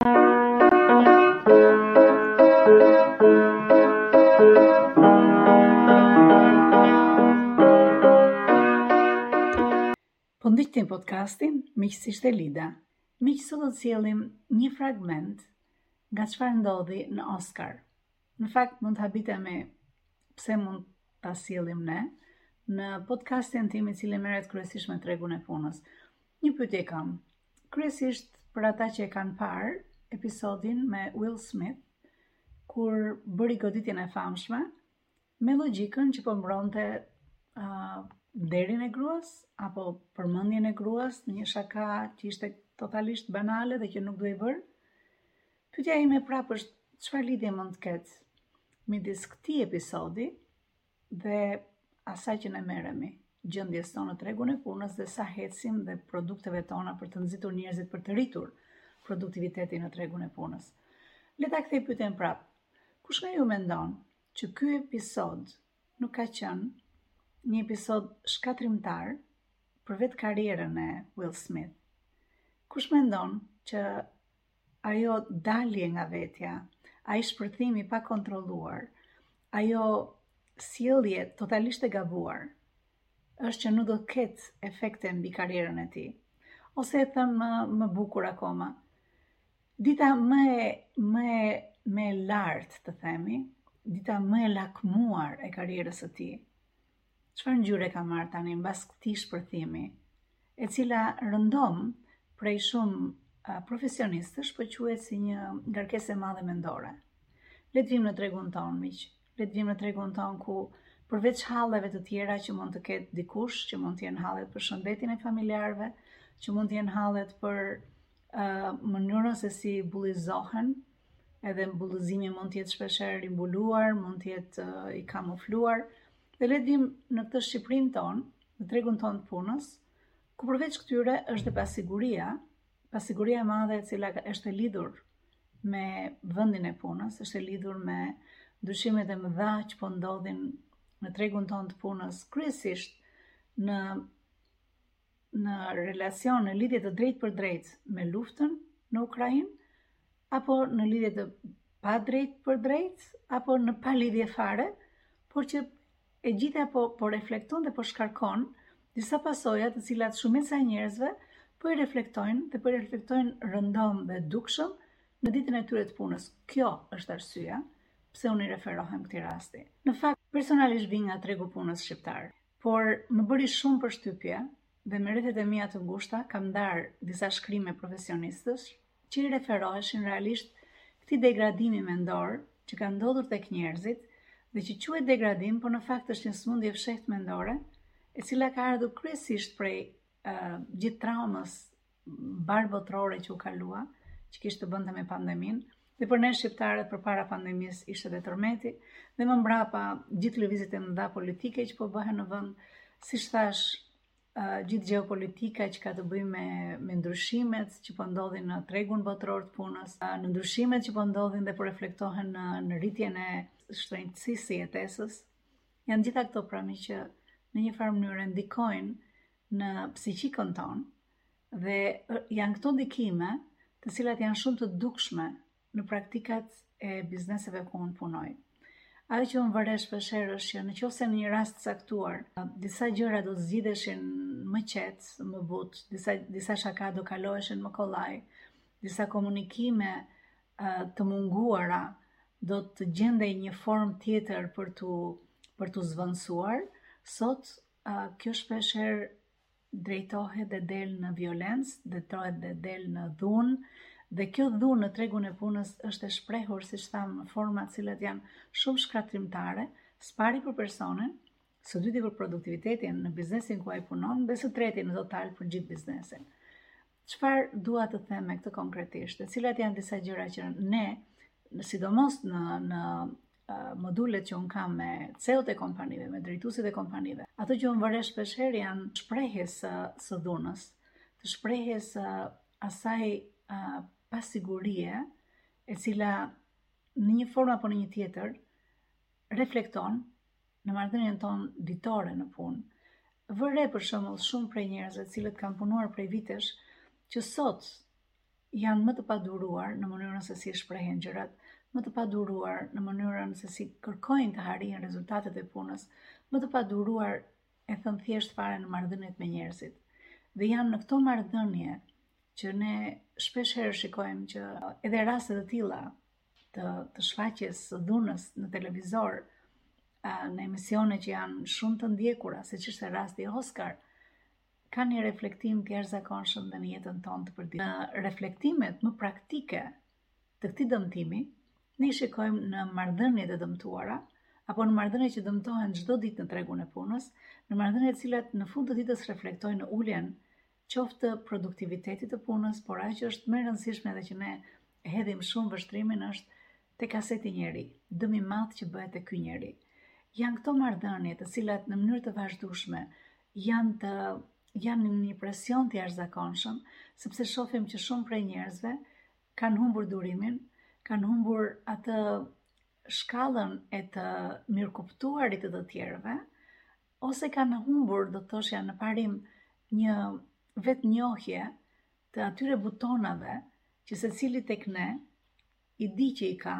Po ndiqni podcastin Miqësisht e Lida. Miq sot do të sjellim një fragment nga çfarë ndodhi në Oscar. Në fakt mund të habitemi pse mund ta sjellim ne në podcastin tim i cili merret kryesisht me tregun e punës. Një pyetje kam. Kryesisht për ata që e kanë parë episodin me Will Smith, kur bëri goditjen e famshme, me logjikën që po mbronte uh, nderin e gruas apo përmendjen e gruas në një shaka që ishte totalisht banale dhe që nuk duhej bërë. Pyetja ime prapë është çfarë lidhje mund të ketë midis këtij episodi dhe asaj që ne merremi, gjendjes tonë në tregun e punës dhe sa ecim dhe produkteve tona për të nxitur njerëzit për të rritur produktivitetin në tregun e punës. Le ta kthej pyetjen prapë. Kush nga ju mendon që ky episod nuk ka qenë një episod shkatërrimtar për vetë karrierën e Will Smith. Kush mendon që ajo dalje nga vetja, ai shpërthim i pakontrolluar, ajo sjellje totalisht e gabuar, është që nuk do të ketë efekte mbi karrierën e tij. Ose e them më, më bukur akoma, dita më e, më e, më e lartë, të themi, dita më e lakmuar e karrierës së tij, Çfarë ngjyre ka marrë tani mbas këtij shpërthimi, e cila rëndom prej shumë profesionistësh po quhet si një ngarkesë e madhe mendore. Le të vim në tregun tonë, miq. Le të vim në tregun tonë ku përveç halleve të tjera që mund të ketë dikush, që mund të jenë hallet për shëndetin e familjarëve, që mund të jenë hallet për uh, mënyrën se si bullizohen edhe bullizimi mund të jetë shpeshherë i mbuluar, mund të jetë uh, i kamufluar. Dhe le të vim në këtë Shqipërinë tonë, në tregun tonë të punës, ku përveç këtyre është dhe pasiguria, pasiguria e madhe e cila është e lidhur me vendin e punës, është e lidhur me ndryshimet e mëdha që po ndodhin në tregun tonë të punës, kryesisht në në relacion, në lidhje të drejtpërdrejtë me luftën në Ukrainë, apo në lidhje të padrejtpërdrejtë, apo në pa lidhje fare, por që e gjitha po, po reflekton dhe po shkarkon disa pasoja të cilat shumica e njerëzve po i reflektojnë dhe po i reflektojnë rëndom dhe dukshëm në ditën e tyre të punës. Kjo është arsyeja pse unë i referohem këtij rasti. Në fakt, personalisht vij nga tregu i punës shqiptar. Por, më bëri shumë përshtypje dhe me rrethet e mia të ngushta kam ndarë disa shkrime profesionistësh që i referoheshin realisht këtij degradimi mendor që ka ndodhur tek njerëzit dhe që quhet degradim, por në fakt është një sëmundje e fshehtë mendore, e cila ka ardhur kryesisht prej uh, gjithë traumës mbarë botërore që u kalua, që kishte të bënte me pandeminë, dhe për ne shqiptarët përpara pandemisë ishte dhe tërmeti, dhe më mbrapa gjithë lëvizjet e mëdha politike që po bëhen në vend, siç thashë, gjithë gjeopolitika që ka të bëjë me me ndryshimet që po ndodhin në tregun botëror të punës, në ndryshimet që po ndodhin dhe po reflektohen në në rritjen e shtrenjtësisë së jetesës. Janë të gjitha këto prami që në një farë mënyre ndikojnë në psiqikën tonë dhe janë këto ndikime të cilat janë shumë të dukshme në praktikat e bizneseve ku unë punoj. Ajo që unë vë re shpeshherë është që në qoftë se në një rast të caktuar, disa gjëra do të zgjidheshin më qetë, më butë, disa, disa shaka do kaloheshin më kollaj, disa komunikime të munguara do të gjendej një formë tjetër për të për të zëvendësuar, sot kjo shpeshherë drejtohet dhe del në violencë, drejtohet dhe del në dhunë, dhe kjo dhunë në tregun e punës është e shprehur, siç thamë, në forma të cilat janë shumë shkatërrimtare, së pari për personin, së dyti për produktivitetin në biznesin ku ai punon dhe së treti në total për gjithë biznesin. Çfarë dua të them me këtë konkretisht? Dhe cilat janë disa gjëra që ne, në sidomos në në modulet që un kam me CEO-t e kompanive, me drejtuesit e kompanive. Ato që un vë re shpesh herë janë të shprehjes së së dhunës, të shprehjes së asaj uh, pasigurie e cila në një formë apo në një tjetër reflekton në marrëdhënien tonë ditore në punë, Vë re për shembull shumë prej njerëzve të cilët kam punuar prej vitesh që sot janë më të paduruar në mënyrën se si shprehin gjërat, më të paduruar në mënyrën se si kërkojnë të arrijnë rezultatet e punës, më të paduruar e thënë thjesht fare në marrëdhëniet me njerëzit. Dhe janë në këto marrëdhënie që ne shpesh herë shikojmë që edhe raste të tilla të, të shfaqjes së dhunës në televizor, në emisione që janë shumë të ndjekura, siç është rasti Oscar, ka një reflektim të jashtëzakonshëm dhe në jetën tonë të përditë. Në reflektimet më praktike të këtij dëmtimi, ne i shikojmë në marrëdhëniet e dëmtuara, apo në marrëdhëniet që dëmtohen çdo ditë në tregun e punës, në marrëdhënie të cilat në fund të ditës reflektojnë në uljen qoftë produktivitetit të punës, por ajo që është më e rëndësishme dhe që ne hedhim shumë vështrimin është tek aseti njeri, dëmi i madh që bëhet tek ky njeri. Janë këto marrëdhënie të cilat në mënyrë të vazhdueshme janë të janë në një presion të jashtëzakonshëm, sepse shohim që shumë prej njerëzve kanë humbur durimin, kanë humbur atë shkallën e të mirëkuptuarit të të tjerëve, Ose kanë humbur, do të thoshja në parim, një vetënjohje të atyre butonave që secili tek ne i di që i ka,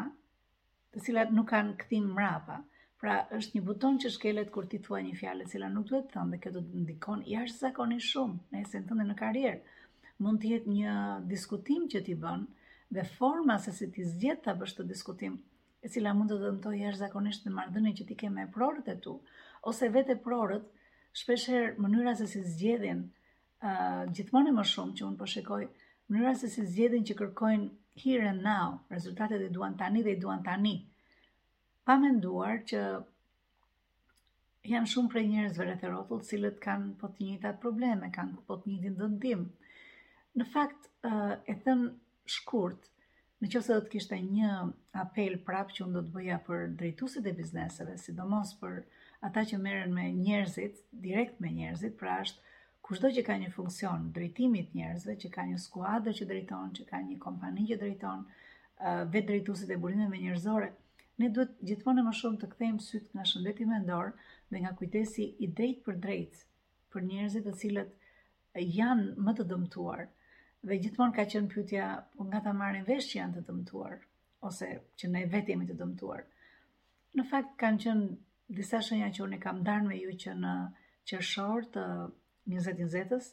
të cilat nuk kanë kthim mrapa. Pra, është një buton që shkelet kur ti thua një fjalë e cila nuk duhet thënë dhe kjo do të ndikojë jashtëzakonisht shumë në jetën tënde në karrierë. Mund të jetë një diskutim që ti bën dhe forma se si ti zgjedh ta bësh atë diskutim e cila mund të dëmtojë jashtëzakonisht edhe marrëdhënien që ti ke me eprorët e tu, ose vetë eprorët, shpeshherë mënyra se si zgjedhin, uh, gjithmonë e më shumë që unë po shikoj, mënyra se si zgjedhin që kërkojnë here and now, rezultatet i duan tani dhe i duan tani, pa menduar që janë shumë prej njerëzve rreth e rrotull, të cilët kanë po të njëjtat probleme, kanë po të njëjtin rëndim. Në fakt, e thënë shkurt, në qoftë se do të kishte një apel prapë që unë do të bëja për drejtuesit e bizneseve, sidomos për ata që merren me njerëzit, direkt me njerëzit, pra është kushdo që ka një funksion drejtimi të njerëzve, që ka një skuadër që drejton, që ka një kompani që drejton, vetë drejtuesit e burimeve njerëzore, Ne duhet gjithmonë e më shumë të kthejmë sytë nga shëndeti mendor dhe nga kujdesi i drejtpërdrejtë për njerëzit të cilët janë më të dëmtuar. Dhe gjithmonë ka qenë pyetja, po nga ta marrim vesh që janë të dëmtuar ose që ne vetë jemi të dëmtuar. Në fakt kanë qenë disa shenja që unë i kam ndarë me ju që në qershor të 2020-s,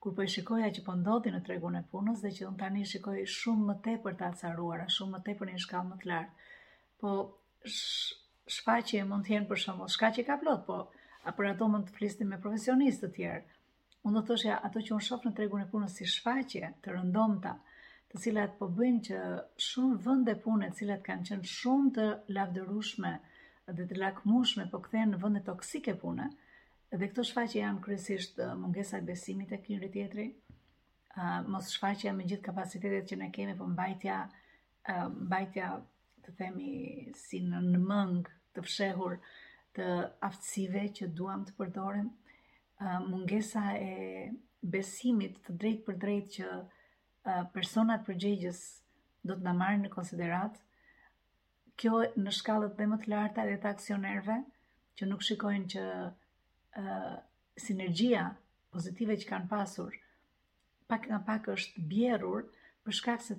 Kur po i shikoja që po ndodhnin në tregun e punës dhe që unë tani i shikoj shumë më tepër të acaruara, shumë më tepër në një shkallë më të lartë. Po shfaqje mund të jenë për shembull, shka që ka plot, po a për ato mund të flisni me profesionistë të tjerë. Unë do të thoshja ato që unë shoh në tregun e punës si shfaqje të rëndomta, të cilat po bëjnë që shumë vende pune, të cilat kanë qenë shumë të lavdërueshme dhe të lakmueshme, po kthehen në vende toksike pune, Dhe këto shfaqje janë kryesisht mungesa e besimit tek njëri-tjetri, uh, mosshfaqja me gjithë kapacitetet që ne kemi, po mbajtja, uh, mbajtja të themi si në, në mëngë të fshehur të aftësive që duam të përdorim, uh, mungesa e besimit të drejtpërdrejtë që uh, personat përgjegjës do të na marrin në konsideratë, Kjo në shkallët dhe më të larta dhe të aksionerëve, që nuk shikojnë që uh, sinergjia pozitive që kanë pasur, pak nga pak është bjerrur, për shkak se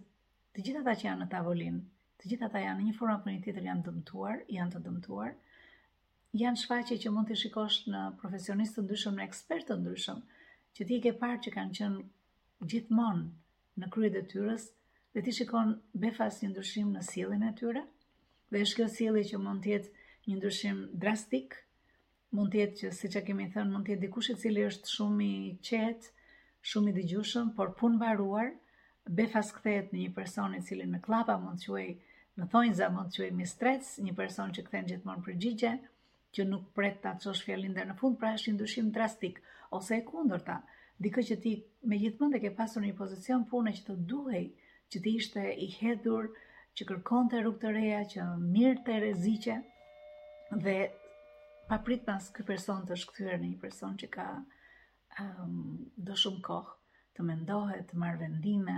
të gjithë ata që janë në tavolinë, të gjithë ata janë në një formë apo një tjetër janë dëmtuar, janë të dëmtuar, janë shfaqje që mund t'i shikosh në profesionistë të ndryshëm, në ekspertë të ndryshëm, që ti i ke parë që kanë qenë gjithmonë në krye të detyrës dhe ti shikon befas një ndryshim në sjelljen e tyre dhe është kjo sjellje që mund të jetë një ndryshim drastik mund të jetë që siç e kemi thënë mund të jetë dikush i cili është shumë i qetë shumë i dëgjueshëm por punëmbaruar befas kthehet në një person i cili në kllapa mund ta quajmë në thonjëza mund ta quajmë mistrec një person që kthen gjithmonë përgjigje që nuk pret ta çosh fjalinë deri në fund, pra është një ndryshim drastik, ose e kundërta, dikë që ti me gjithë mend e ke pasur në një pozicion pune që të duhej, që ti ishte i hedhur, që kërkonte rrugë të reja, që merrte rreziqe, dhe papritmas ky person të është kthyer në një person që ka um, do shumë kohë, të mendohet, të marrë vendime,